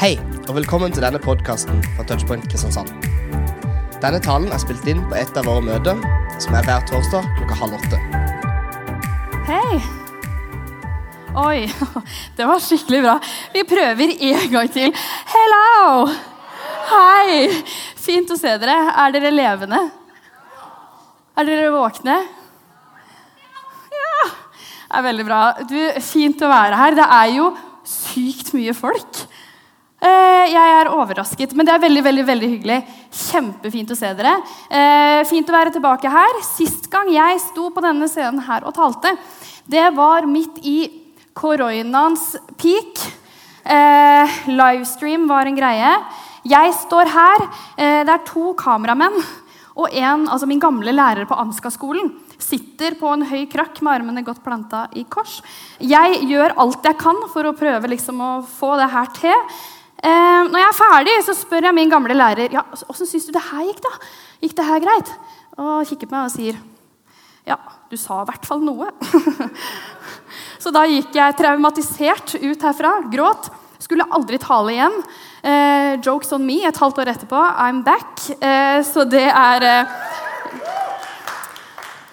Hei, og velkommen til denne podkasten fra Touchpoint Kristiansand. Denne talen er spilt inn på et av våre møter, som er hver torsdag klokka halv åtte. Hei. Oi, det var skikkelig bra. Vi prøver en gang til. Hello! Hei! Fint å se dere. Er dere levende? Er dere våkne? Ja! Det er veldig bra. Du, Fint å være her. Det er jo sykt mye folk. Eh, Jeg er overrasket, men det er veldig veldig, veldig hyggelig. Kjempefint å se dere. Eh, Fint å være tilbake her. Sist gang jeg sto på denne scenen her og talte, det var midt i koronaens peak. Eh, livestream var en greie. Jeg står her. Det er to kameramenn og en, altså min gamle lærer på Anska skolen, sitter på en høy krakk med armene godt planta i kors. Jeg gjør alt jeg kan for å prøve liksom å få det her til. Eh, når jeg er ferdig, så spør jeg min gamle lærer ja, åssen syns du det her gikk. da? Gikk det her greit? Og kikker på meg og sier ja, du sa i hvert fall noe. så da gikk jeg traumatisert ut herfra, gråt. Skulle aldri tale igjen. Eh, jokes on me et halvt år etterpå. I'm back. Eh, så det er eh,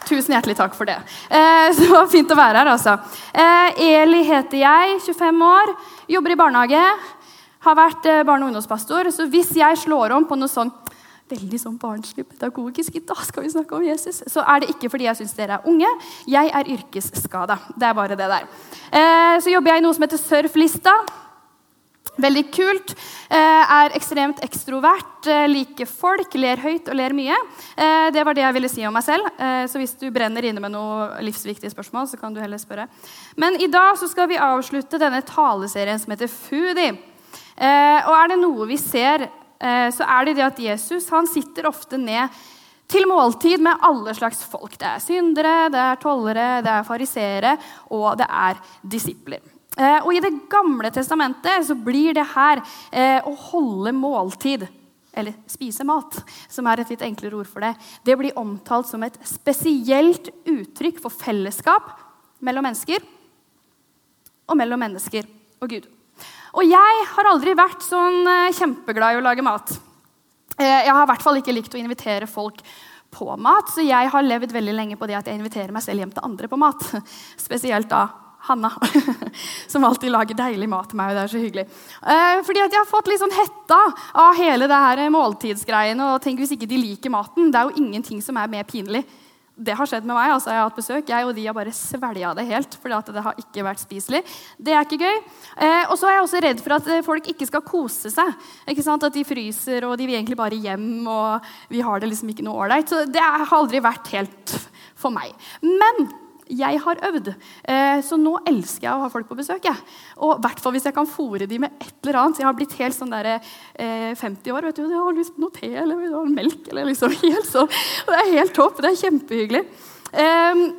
Tusen hjertelig takk for det. Eh, så Fint å være her, altså. Eh, Eli heter jeg, 25 år, jobber i barnehage. Har vært eh, barne- og ungdomspastor. Så hvis jeg slår om på noe sånn veldig sånn barnslig pedagogisk i dag skal vi snakke om Jesus, så er det ikke fordi jeg syns dere er unge. Jeg er yrkesskada. Det er bare det der. Eh, så jobber jeg i noe som heter Surflista. Veldig kult. Eh, er ekstremt ekstrovert, liker folk, ler høyt og ler mye. Det var det jeg ville si om meg selv. Så hvis du brenner inne med noe livsviktige spørsmål, så kan du heller spørre. Men i dag så skal vi avslutte denne taleserien som heter Foodie. Eh, og er det noe vi ser, eh, så er det det at Jesus han sitter ofte ned til måltid med alle slags folk. Det er syndere, det er tollere, det er fariseere, og det er disipler. Eh, og I Det gamle testamentet så blir det her å holde måltid, eller spise mat, som er et litt enklere ord for det, det blir omtalt som et spesielt uttrykk for fellesskap mellom mennesker og mellom mennesker og Gud. Og jeg har aldri vært sånn eh, kjempeglad i å lage mat. Eh, jeg har i hvert fall ikke likt å invitere folk på mat, så jeg har levd veldig lenge på det at jeg inviterer meg selv hjem til andre på mat. Spesielt da Hanna, som alltid lager deilig mat til meg. og det er så hyggelig. Eh, fordi at Jeg har fått litt sånn hetta av hele det her måltidsgreiene. og tenk hvis ikke de liker maten. Det er jo ingenting som er mer pinlig. Det har skjedd med meg. altså Jeg har hatt besøk, jeg og de har bare svelga det helt. fordi det har ikke vært spiselig. Det er ikke gøy. Eh, og så er jeg også redd for at eh, folk ikke skal kose seg. Ikke sant? At de fryser, og de vil egentlig bare hjem, og vi har det liksom ikke noe ålreit. Så det har aldri vært helt for meg. Men jeg har øvd. Eh, så nå elsker jeg å ha folk på besøk. Jeg. Og i hvert fall hvis jeg kan fòre dem med et eller annet. Så Jeg har blitt helt sånn der, eh, 50 år. vet du, Jeg har lyst på noe te eller noe melk. eller liksom helt sånn. Og det er helt topp. Det er kjempehyggelig. Eh,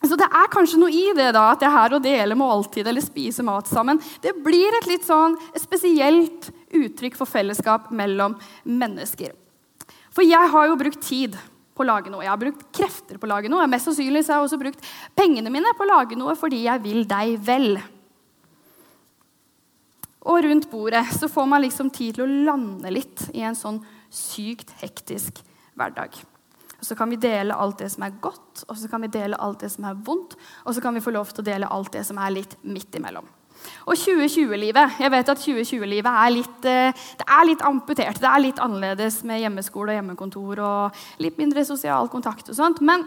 så det er kanskje noe i det da, at det her å dele måltid eller spise mat sammen, det blir et litt sånn spesielt uttrykk for fellesskap mellom mennesker. For jeg har jo brukt tid på å lage noe. Jeg har brukt krefter på å lage noe. Mest sannsynlig har jeg også brukt pengene mine på å lage noe fordi jeg vil deg vel. Og rundt bordet så får man liksom tid til å lande litt i en sånn sykt hektisk hverdag. Og Så kan vi dele alt det som er godt, og så kan vi dele alt det som er vondt, og så kan vi få lov til å dele alt det som er litt midt imellom. Og 2020-livet jeg vet at 2020-livet er litt, eh, det er litt amputert. Det er litt annerledes med hjemmeskole og hjemmekontor og litt mindre sosial kontakt. og sånt, men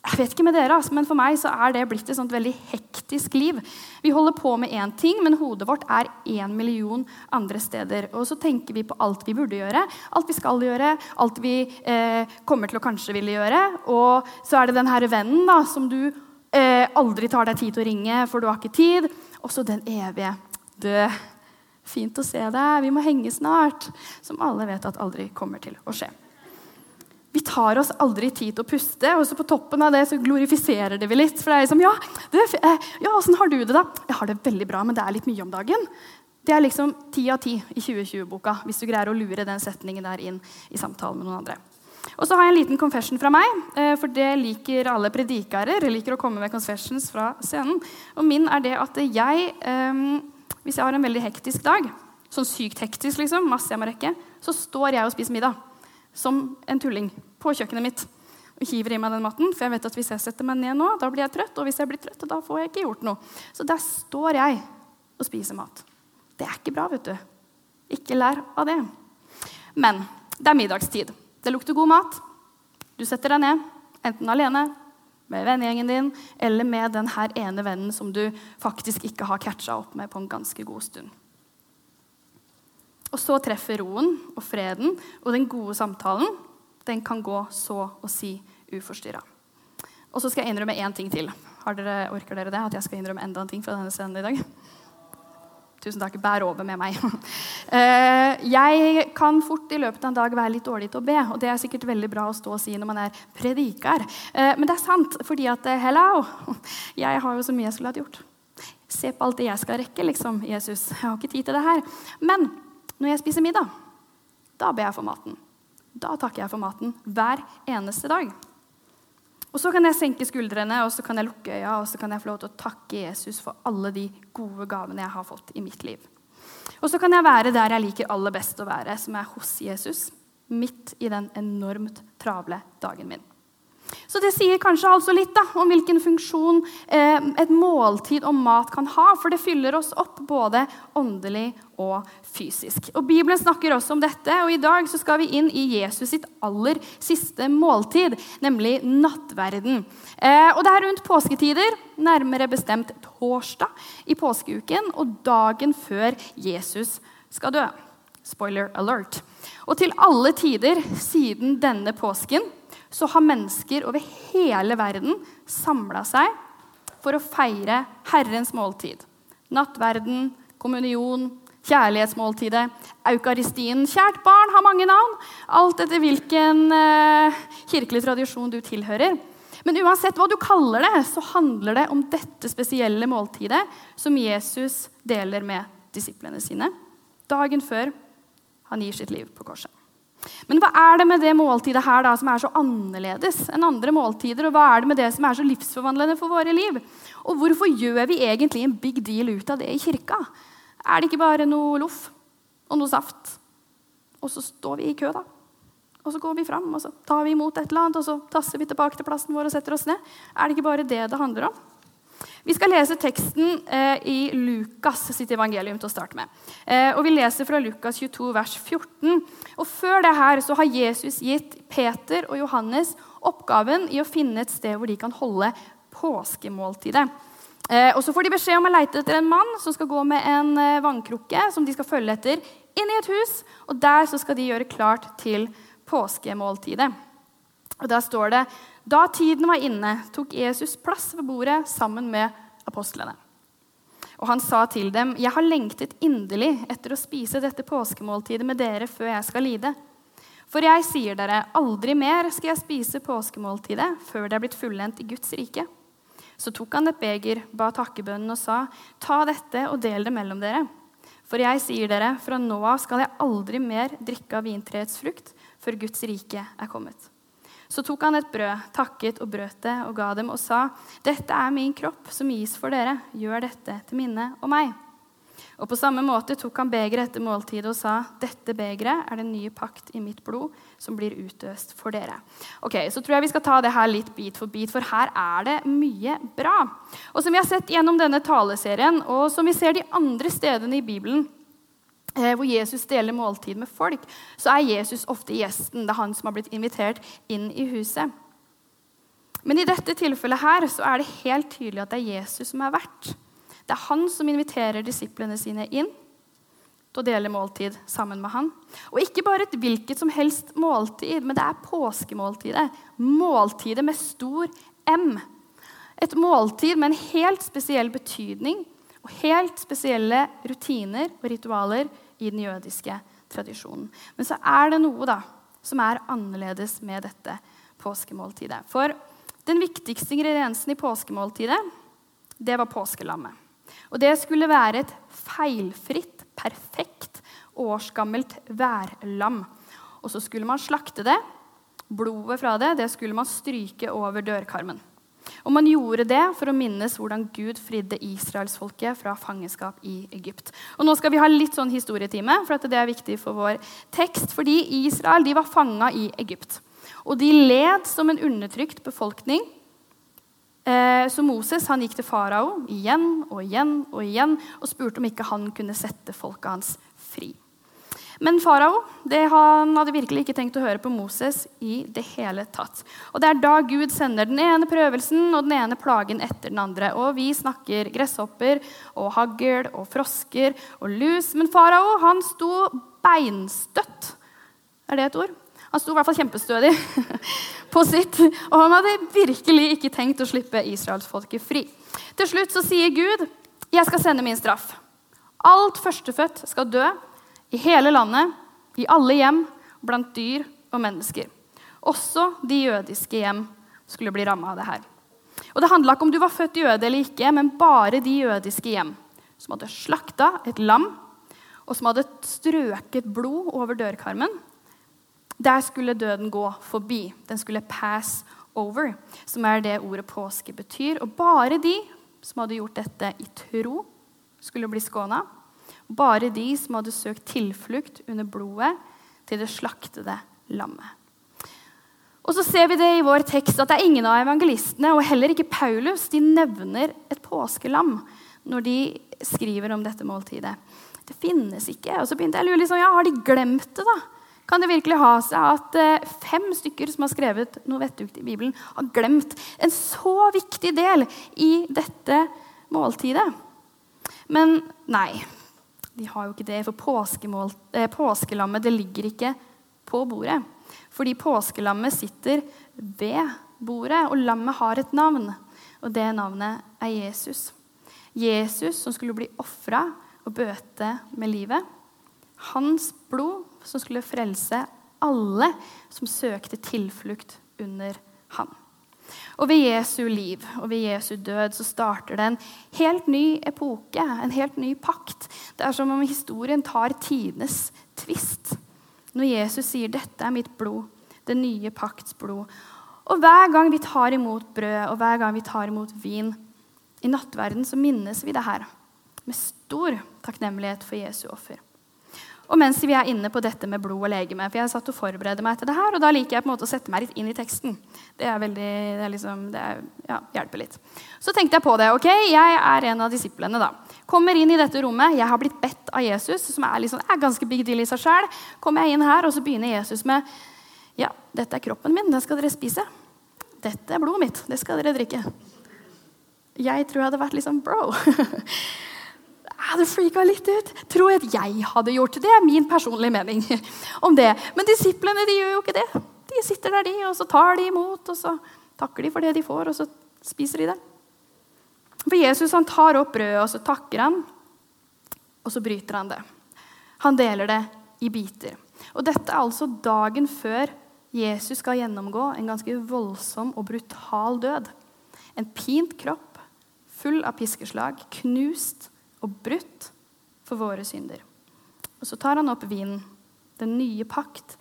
jeg vet ikke med dere, altså, men For meg så er det blitt et sånt veldig hektisk liv. Vi holder på med én ting, men hodet vårt er én million andre steder. Og så tenker vi på alt vi burde gjøre, alt vi skal gjøre, alt vi eh, kommer til å kanskje ville gjøre. Og så er det den her vennen da, som du eh, aldri tar deg tid til å ringe, for du har ikke tid. Og så den evige død. Fint å se deg, vi må henge snart. Som alle vet at aldri kommer til å skje. Vi tar oss aldri tid til å puste, og så på toppen av det så glorifiserer det vi litt. For det er liksom, ja, det, eh, ja, har du det, da? Jeg har det veldig bra, men det er litt mye om dagen. Det er liksom ti av ti i 2020-boka, hvis du greier å lure den setningen der inn i samtalen med noen andre. Og så har jeg en liten confession fra meg, eh, for det liker alle predikarer. liker å komme med confessions fra scenen. Og min er det at jeg, eh, hvis jeg har en veldig hektisk dag, sånn sykt hektisk, liksom, masse jeg må rekke, så står jeg og spiser middag som en tulling på kjøkkenet mitt og hiver i meg den maten. For jeg vet at hvis jeg setter meg ned nå, da blir jeg trøtt. Og hvis jeg blir trøtt, da får jeg ikke gjort noe. Så der står jeg og spiser mat. Det er ikke bra, vet du. Ikke lær av det. Men det er middagstid. Det lukter god mat. Du setter deg ned, enten alene med vennegjengen din eller med den her ene vennen som du faktisk ikke har catcha opp med på en ganske god stund. Og så treffer roen og freden og den gode samtalen. Den kan gå så å si uforstyrra. Og så skal jeg innrømme én ting til. Har dere, orker dere det? At jeg skal innrømme enda en ting fra denne scenen i dag? Tusen takk. Bær over med meg. Eh, jeg kan fort i løpet av en dag være litt dårlig til å be. Og det er sikkert veldig bra å stå og si når man er predikar. Eh, men det er sant, fordi at eh, hello, jeg har jo så mye jeg skulle hatt gjort. Se på alt det jeg skal rekke, liksom, Jesus. Jeg har ikke tid til det her. Men når jeg spiser middag, da ber jeg for maten. Da takker jeg for maten hver eneste dag. Og så kan jeg senke skuldrene og så kan jeg lukke øya og så kan jeg få lov til å takke Jesus for alle de gode gavene jeg har fått i mitt liv. Og så kan jeg være der jeg liker aller best å være, som er hos Jesus. Midt i den enormt travle dagen min. Så det sier kanskje altså litt da, om hvilken funksjon eh, et måltid og mat kan ha. For det fyller oss opp både åndelig og fysisk. Og Bibelen snakker også om dette, og i dag så skal vi inn i Jesus sitt aller siste måltid, nemlig nattverden. Eh, og Det er rundt påsketider, nærmere bestemt torsdag i påskeuken, og dagen før Jesus skal dø. Spoiler alert. Og til alle tider siden denne påsken så har mennesker over hele verden samla seg for å feire Herrens måltid. Nattverden, kommunion, kjærlighetsmåltidet, eukaristien. Kjært barn har mange navn, alt etter hvilken eh, kirkelig tradisjon du tilhører. Men uansett hva du kaller det, så handler det om dette spesielle måltidet som Jesus deler med disiplene sine dagen før han gir sitt liv på korset. Men hva er det med det måltidet her da, som er så annerledes enn andre måltider? Og hva er det med det som er så livsforvandlende for våre liv? Og hvorfor gjør vi egentlig en big deal ut av det i kirka? Er det ikke bare noe loff og noe saft? Og så står vi i kø, da. Og så går vi fram og så tar vi imot et eller annet, og så tasser vi tilbake til plassen vår og setter oss ned. Er det ikke bare det det handler om? Vi skal lese teksten eh, i Lukas sitt evangelium til å starte med. Eh, og Vi leser fra Lukas 22, vers 14. Og Før det her så har Jesus gitt Peter og Johannes oppgaven i å finne et sted hvor de kan holde påskemåltidet. Eh, og Så får de beskjed om å leite etter en mann som skal gå med en vannkrukke som de skal følge etter, inn i et hus. Og Der så skal de gjøre klart til påskemåltidet. Og Der står det da tiden var inne, tok Jesus plass ved bordet sammen med apostlene. Og han sa til dem, 'Jeg har lengtet inderlig etter å spise dette påskemåltidet med dere før jeg skal lide.' For jeg sier dere, aldri mer skal jeg spise påskemåltidet før det er blitt fullendt i Guds rike. Så tok han et beger, ba takkebønnen og sa, 'Ta dette og del det mellom dere.' For jeg sier dere, fra nå av skal jeg aldri mer drikke av vintreets frukt før Guds rike er kommet. Så tok han et brød, takket og brøt det og ga dem og sa, 'Dette er min kropp som gis for dere. Gjør dette til minne om meg.' Og På samme måte tok han begeret etter måltidet og sa, 'Dette begeret er den nye pakt i mitt blod, som blir utøst for dere.' Ok, Så tror jeg vi skal ta det her litt bit for bit, for her er det mye bra. Og Som vi har sett gjennom denne taleserien, og som vi ser de andre stedene i Bibelen, hvor Jesus deler måltid med folk, så er Jesus ofte gjesten. Det er han som har blitt invitert inn i huset. Men i dette tilfellet her så er det helt tydelig at det er Jesus som er vert. Det er han som inviterer disiplene sine inn til å dele måltid sammen med han. Og ikke bare et hvilket som helst måltid, men det er påskemåltidet. Måltidet med stor M. Et måltid med en helt spesiell betydning og helt spesielle rutiner og ritualer i den jødiske tradisjonen. Men så er det noe da, som er annerledes med dette påskemåltidet. For den viktigste ingrediensen i påskemåltidet, det var påskelammet. Og det skulle være et feilfritt, perfekt, årsgammelt værlam. Og så skulle man slakte det. Blodet fra det det skulle man stryke over dørkarmen. Og man gjorde det for å minnes hvordan Gud fridde israelsfolket fra fangenskap i Egypt. Og Nå skal vi ha litt sånn historietime, for det er viktig for vår tekst. Fordi Israel var fanga i Egypt. Og de led som en undertrykt befolkning. Eh, så Moses han gikk til farao igjen og igjen og igjen og spurte om ikke han kunne sette folket hans fri. Men farao han hadde virkelig ikke tenkt å høre på Moses i det hele tatt. Og Det er da Gud sender den ene prøvelsen og den ene plagen etter den andre. Og Vi snakker gresshopper og hagl og frosker og lus. Men farao han sto beinstøtt. Er det et ord? Han sto i hvert fall kjempestødig på sitt. Og han hadde virkelig ikke tenkt å slippe israelsfolket fri. Til slutt så sier Gud, 'Jeg skal sende min straff'. Alt førstefødt skal dø i hele landet, i alle hjem, blant dyr og mennesker. Også de jødiske hjem skulle bli ramma av det her. Og Det handla ikke om du var født jøde eller ikke, men bare de jødiske hjem som hadde slakta et lam, og som hadde strøket blod over dørkarmen. Der skulle døden gå forbi. Den skulle pass over, som er det ordet påske betyr. Og bare de som hadde gjort dette i tro, skulle bli skåna. Bare de som hadde søkt tilflukt under blodet til det slaktede lammet. Og så ser vi det i vår tekst at det er ingen av evangelistene og heller ikke Paulus de nevner et påskelam når de skriver om dette måltidet. Det finnes ikke. Og så begynte jeg å lure liksom, ja, Har de glemt det, da? Kan det virkelig ha seg at eh, fem stykker som har skrevet noe vettugt i Bibelen, har glemt en så viktig del i dette måltidet? Men nei. De har jo ikke det, for eh, påskelammet det ligger ikke på bordet. Fordi påskelammet sitter ved bordet, og lammet har et navn. Og det navnet er Jesus. Jesus som skulle bli ofra og bøte med livet. Hans blod som skulle frelse alle som søkte tilflukt under ham. Og ved Jesu liv og ved Jesu død så starter det en helt ny epoke, en helt ny pakt. Det er som om historien tar tidenes tvist. Når Jesus sier 'Dette er mitt blod, det nye pakts blod'. Og hver gang vi tar imot brød og hver gang vi tar imot vin i nattverden, så minnes vi det her med stor takknemlighet for Jesu offer. Og mens vi er inne på dette med blod og legeme, for jeg satt og forberedte meg til det her, og da liker jeg på en måte å sette meg litt inn i teksten. Det er veldig, det er liksom, det er, ja, hjelper litt. Så tenkte jeg på det. ok, Jeg er en av disiplene. da. Kommer inn i dette rommet. Jeg har blitt bedt av Jesus, som er, liksom, er ganske big deal i seg sjøl. Kommer jeg inn her, og så begynner Jesus med Ja, dette er kroppen min. Den skal dere spise. Dette er blodet mitt. Det skal dere drikke. Jeg tror jeg hadde vært liksom bro. Hadde freaka litt ut. Tror at jeg hadde gjort det. Det er min personlige mening om det. Men disiplene de gjør jo ikke det. De sitter der, de, og så tar de imot, og så takker de for det de får, og så spiser de det. For Jesus han tar opp brødet, og så takker han, og så bryter han det. Han deler det i biter. Og dette er altså dagen før Jesus skal gjennomgå en ganske voldsom og brutal død. En pint kropp, full av piskeslag, knust og brutt for våre synder. Og så tar han opp vinen, den nye pakt,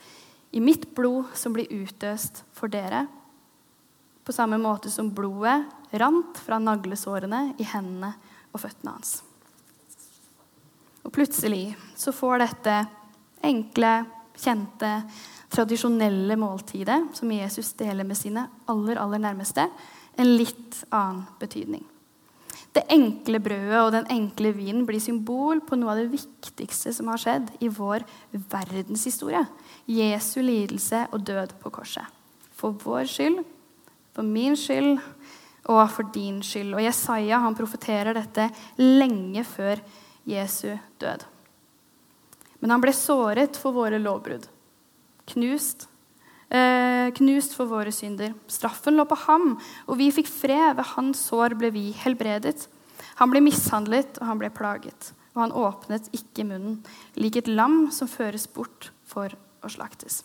i mitt blod som blir utøst for dere. På samme måte som blodet rant fra naglesårene i hendene og føttene hans. Og plutselig så får dette enkle, kjente, tradisjonelle måltidet som Jesus deler med sine aller, aller nærmeste, en litt annen betydning. Det enkle brødet og den enkle vinen blir symbol på noe av det viktigste som har skjedd i vår verdenshistorie. Jesu lidelse og død på korset. For vår skyld, for min skyld og for din skyld. Og Jesaja han profeterer dette lenge før Jesu død. Men han ble såret for våre lovbrudd. Knust. Eh, knust for våre synder. Straffen lå på ham, og vi fikk fred. Ved hans sår ble vi helbredet. Han ble mishandlet, og han ble plaget. Og han åpnet ikke munnen, lik et lam som føres bort for å slaktes.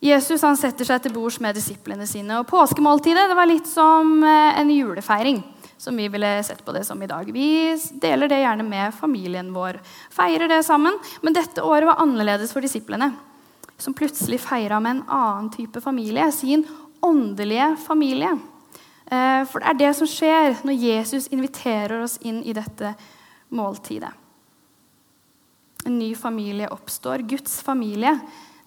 Jesus han setter seg til bords med disiplene sine. og Påskemåltidet det var litt som eh, en julefeiring. som Vi ville sett på det som i dag. Vi deler det gjerne med familien vår. Feirer det sammen. Men dette året var annerledes for disiplene, som plutselig feira med en annen type familie. Sin åndelige familie. Eh, for det er det som skjer når Jesus inviterer oss inn i dette måltidet. En ny familie oppstår. Guds familie.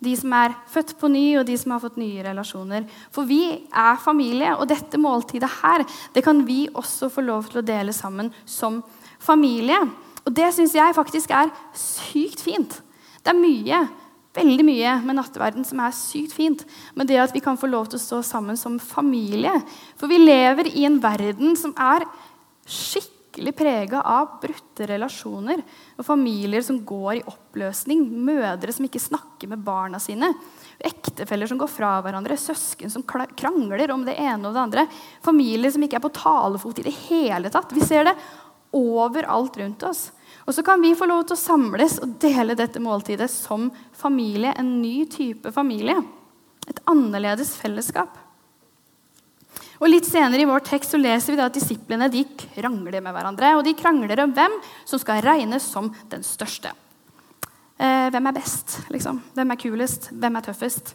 De som er født på ny, og de som har fått nye relasjoner. For vi er familie, og dette måltidet her det kan vi også få lov til å dele sammen som familie. Og det syns jeg faktisk er sykt fint. Det er mye, veldig mye med nattverden som er sykt fint. Men det at vi kan få lov til å stå sammen som familie. For vi lever i en verden som er skikkelig prega av brutte relasjoner. Og familier som går i oppløsning. Mødre som ikke snakker med barna sine. Ektefeller som går fra hverandre. Søsken som krangler om det ene og det andre. Familier som ikke er på talefot i det hele tatt. Vi ser det overalt rundt oss. Og så kan vi få lov til å samles og dele dette måltidet som familie. En ny type familie. Et annerledes fellesskap. Og Litt senere i vår tekst så leser vi at disiplene de krangler med hverandre. Og de krangler om hvem som skal regnes som den største. Eh, hvem er best? liksom? Hvem er kulest? Hvem er tøffest?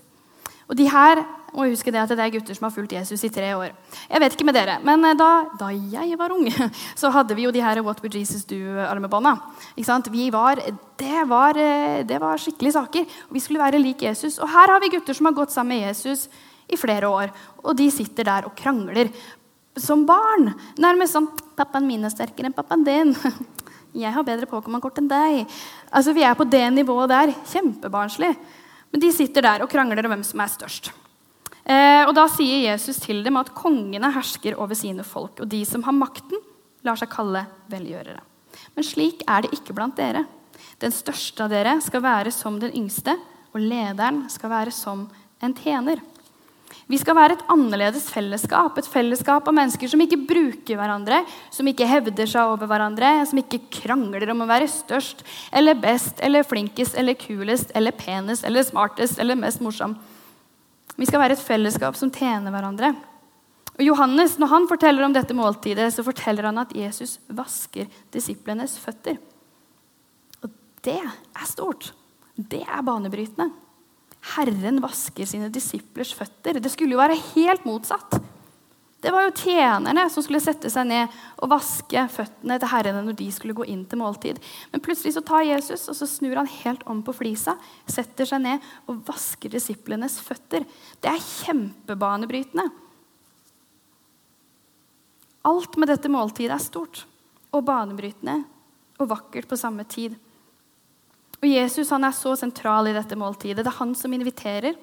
Og de her må huske det at det er gutter som har fulgt Jesus i tre år. Jeg vet ikke med dere, men eh, da, da jeg var ung, så hadde vi jo de her What Would Jesus Do-armebånda. Var, det, var, eh, det var skikkelige saker. Vi skulle være lik Jesus. Og her har vi gutter som har gått sammen med Jesus i flere år. Og de sitter der og krangler som barn. Nærmest sånn 'Pappaen min er sterkere enn pappaen din.' 'Jeg har bedre Pokémon-kort enn deg.' Altså, Vi er på det nivået der. Kjempebarnslig. Men de sitter der og krangler om hvem som er størst. Eh, og Da sier Jesus til dem at kongene hersker over sine folk, og de som har makten, lar seg kalle velgjørere. Men slik er det ikke blant dere. Den største av dere skal være som den yngste, og lederen skal være som en tjener. Vi skal være et annerledes fellesskap. Et fellesskap av mennesker som ikke bruker hverandre, som ikke hevder seg over hverandre, som ikke krangler om å være størst eller best eller flinkest eller kulest eller penest eller smartest eller mest morsom. Vi skal være et fellesskap som tjener hverandre. Og Johannes, Når han forteller om dette måltidet, så forteller han at Jesus vasker disiplenes føtter. Og det er stort. Det er banebrytende. Herren vasker sine disiplers føtter. Det skulle jo være helt motsatt. Det var jo tjenerne som skulle sette seg ned og vaske føttene til herrene når de skulle gå inn til måltid. Men plutselig så tar Jesus og så snur han helt om på flisa, setter seg ned og vasker disiplenes føtter. Det er kjempebanebrytende. Alt med dette måltidet er stort og banebrytende og vakkert på samme tid. Og Jesus han er så sentral i dette måltidet. Det er han som inviterer.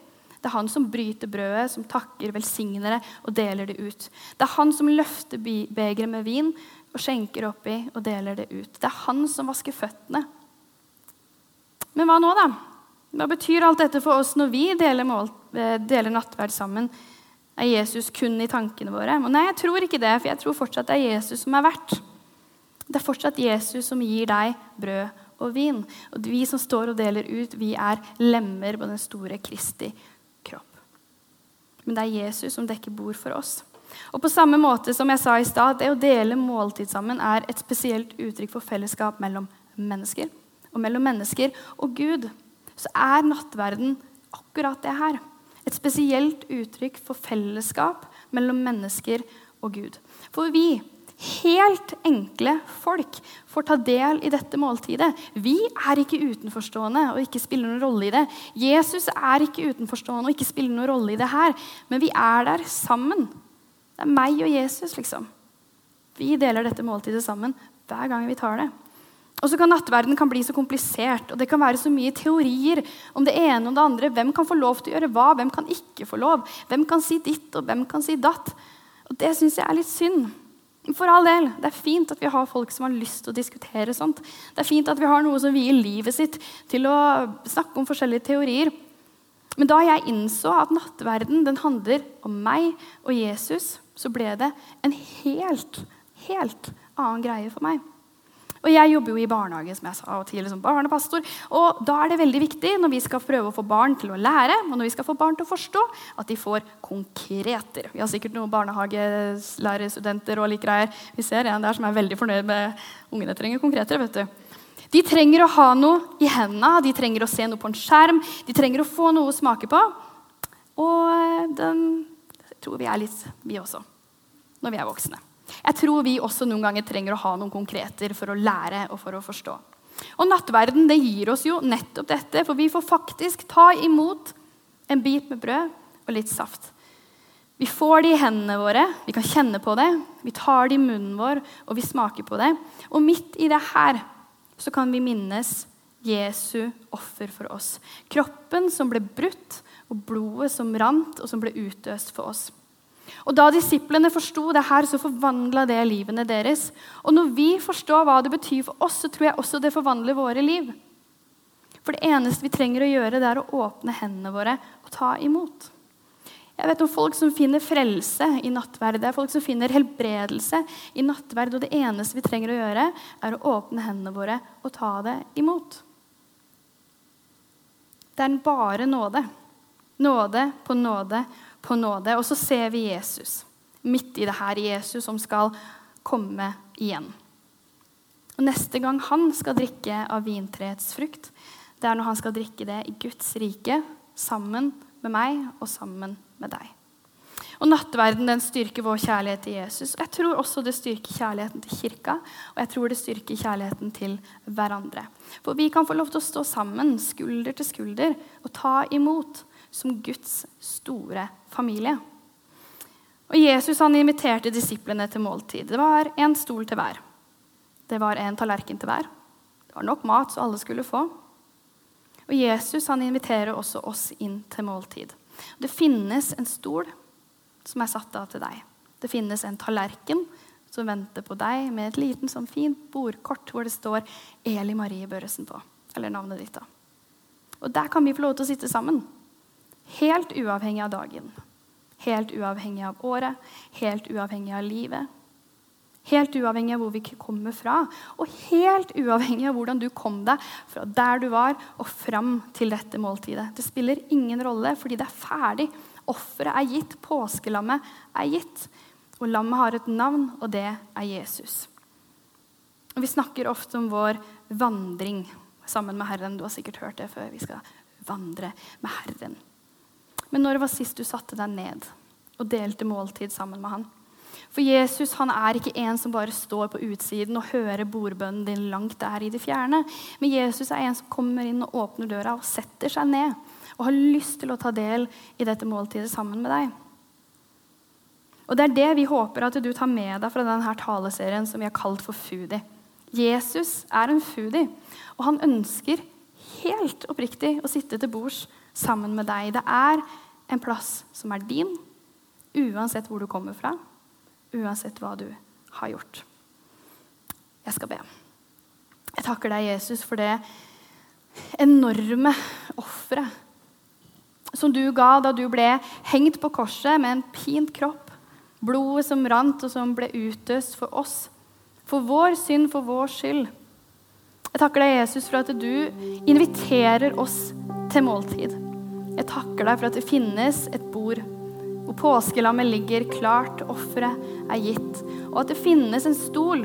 Det er han som bryter brødet, som takker, velsigner det og deler det ut. Det er han som løfter begeret med vin og skjenker oppi og deler det ut. Det er han som vasker føttene. Men hva nå, da? Hva betyr alt dette for oss når vi deler, mål, eh, deler nattverd sammen? Er Jesus kun i tankene våre? Og nei, jeg tror ikke det, for jeg tror fortsatt det er Jesus som er verdt. Det er fortsatt Jesus som gir deg brød og vin. Og vi som står og deler ut, vi er lemmer på den store Kristi kropp. Men det er Jesus som dekker bord for oss. Og på samme måte som jeg sa i stad, det å dele måltid sammen er et spesielt uttrykk for fellesskap mellom mennesker. Og mellom mennesker og Gud så er nattverden akkurat det her. Et spesielt uttrykk for fellesskap mellom mennesker og Gud. For vi helt enkle folk får ta del i dette måltidet. Vi er ikke utenforstående og ikke spiller noen rolle i det. Jesus er ikke utenforstående og ikke spiller noen rolle i det her. Men vi er der sammen. Det er meg og Jesus, liksom. Vi deler dette måltidet sammen hver gang vi tar det. Og så kan Nattverden kan bli så komplisert, og det kan være så mye teorier om det ene og det andre. Hvem kan få lov til å gjøre hva? Hvem kan ikke få lov? Hvem kan si ditt, og hvem kan si datt? Og Det syns jeg er litt synd. For all del, Det er fint at vi har folk som har lyst til å diskutere sånt. Det er fint at vi har noe som vier livet sitt til å snakke om forskjellige teorier. Men da jeg innså at nattverden den handler om meg og Jesus, så ble det en helt, helt annen greie for meg. Og Jeg jobber jo i barnehage, som jeg sa, og tidligere som barnepastor. Og Da er det veldig viktig når vi skal prøve å få barn til å lære og når vi skal få barn til å forstå, at de får konkreter. Vi har sikkert noen barnehagelærerstudenter og like greier. Vi ser en der som er veldig fornøyd med ungene trenger konkreter. vet du. De trenger å ha noe i hendene, de trenger å se noe på en skjerm, de trenger å få noe å smake på. Og den tror vi er litt, vi også. når vi er voksne. Jeg tror vi også noen ganger trenger å ha noen konkreter for å lære og for å forstå. Og nattverden det gir oss jo nettopp dette, for vi får faktisk ta imot en bit med brød og litt saft. Vi får det i hendene våre, vi kan kjenne på det. Vi tar det i munnen vår, og vi smaker på det. Og midt i det her så kan vi minnes Jesu offer for oss. Kroppen som ble brutt, og blodet som rant, og som ble utøst for oss. Og Da disiplene forsto det her, så forvandla det livene deres. Og når vi forstår hva det betyr for oss, så tror jeg også det forvandler våre liv. For det eneste vi trenger å gjøre, det er å åpne hendene våre og ta imot. Jeg vet om folk som finner frelse i nattverd. Det er folk som finner helbredelse i nattverd. Og det eneste vi trenger å gjøre, er å åpne hendene våre og ta det imot. Det er bare nåde. Nåde på nåde på nåde. Og så ser vi Jesus midt i det her. Jesus som skal komme igjen. Og Neste gang han skal drikke av vintreets frukt, det er når han skal drikke det i Guds rike sammen med meg og sammen med deg. Og Nattverden den styrker vår kjærlighet til Jesus. Jeg tror også det styrker kjærligheten til kirka og jeg tror det styrker kjærligheten til hverandre. For vi kan få lov til å stå sammen, skulder til skulder, og ta imot som Guds store familie. Og Jesus han inviterte disiplene til måltid. Det var en stol til hver. Det var en tallerken til hver. Det var nok mat så alle skulle få. Og Jesus han inviterer også oss inn til måltid. Det finnes en stol som er satt av til deg. Det finnes en tallerken som venter på deg med et liten sånn fint bordkort hvor det står Eli Marie Børresen på. Eller navnet ditt. da. Og Der kan vi få lov til å sitte sammen. Helt uavhengig av dagen. Helt uavhengig av året. Helt uavhengig av livet. Helt uavhengig av hvor vi kommer fra, og helt uavhengig av hvordan du kom deg fra der du var, og fram til dette måltidet. Det spiller ingen rolle, fordi det er ferdig. Offeret er gitt. Påskelammet er gitt. Og lammet har et navn, og det er Jesus. Vi snakker ofte om vår vandring sammen med Herren. Du har sikkert hørt det før. Vi skal vandre med Herren. Men når det var sist du satte deg ned og delte måltid sammen med han? For Jesus han er ikke en som bare står på utsiden og hører bordbønnen din langt der i det fjerne. Men Jesus er en som kommer inn og åpner døra og setter seg ned og har lyst til å ta del i dette måltidet sammen med deg. Og Det er det vi håper at du tar med deg fra denne taleserien som vi har kalt for Foodie. Jesus er en foodie, og han ønsker helt oppriktig å sitte til bords sammen med deg. Det er en plass som er din, uansett hvor du kommer fra uansett hva du har gjort. Jeg skal be. Jeg takker deg, Jesus, for det enorme offeret som du ga da du ble hengt på korset med en pint kropp, blodet som rant og som ble utøst for oss, for vår synd, for vår skyld. Jeg takker deg, Jesus, for at du inviterer oss til måltid. Jeg takker deg for at det finnes et bord hvor påskelammet ligger klart, offeret er gitt. Og at det finnes en stol,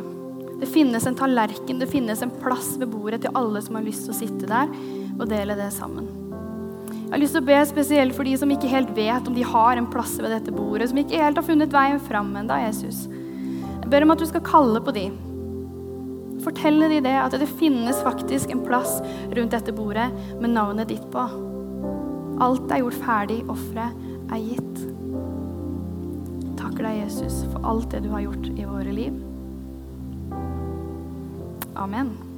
det finnes en tallerken, det finnes en plass ved bordet til alle som har lyst til å sitte der og dele det sammen. Jeg har lyst til å be spesielt for de som ikke helt vet om de har en plass ved dette bordet, som ikke helt har funnet veien fram ennå, Jesus. Jeg ber om at du skal kalle på de. Fortelle de det, at det finnes faktisk en plass rundt dette bordet med navnet ditt på. Alt er gjort ferdig, offeret er gitt takker deg, Jesus, for alt det du har gjort i våre liv. Amen.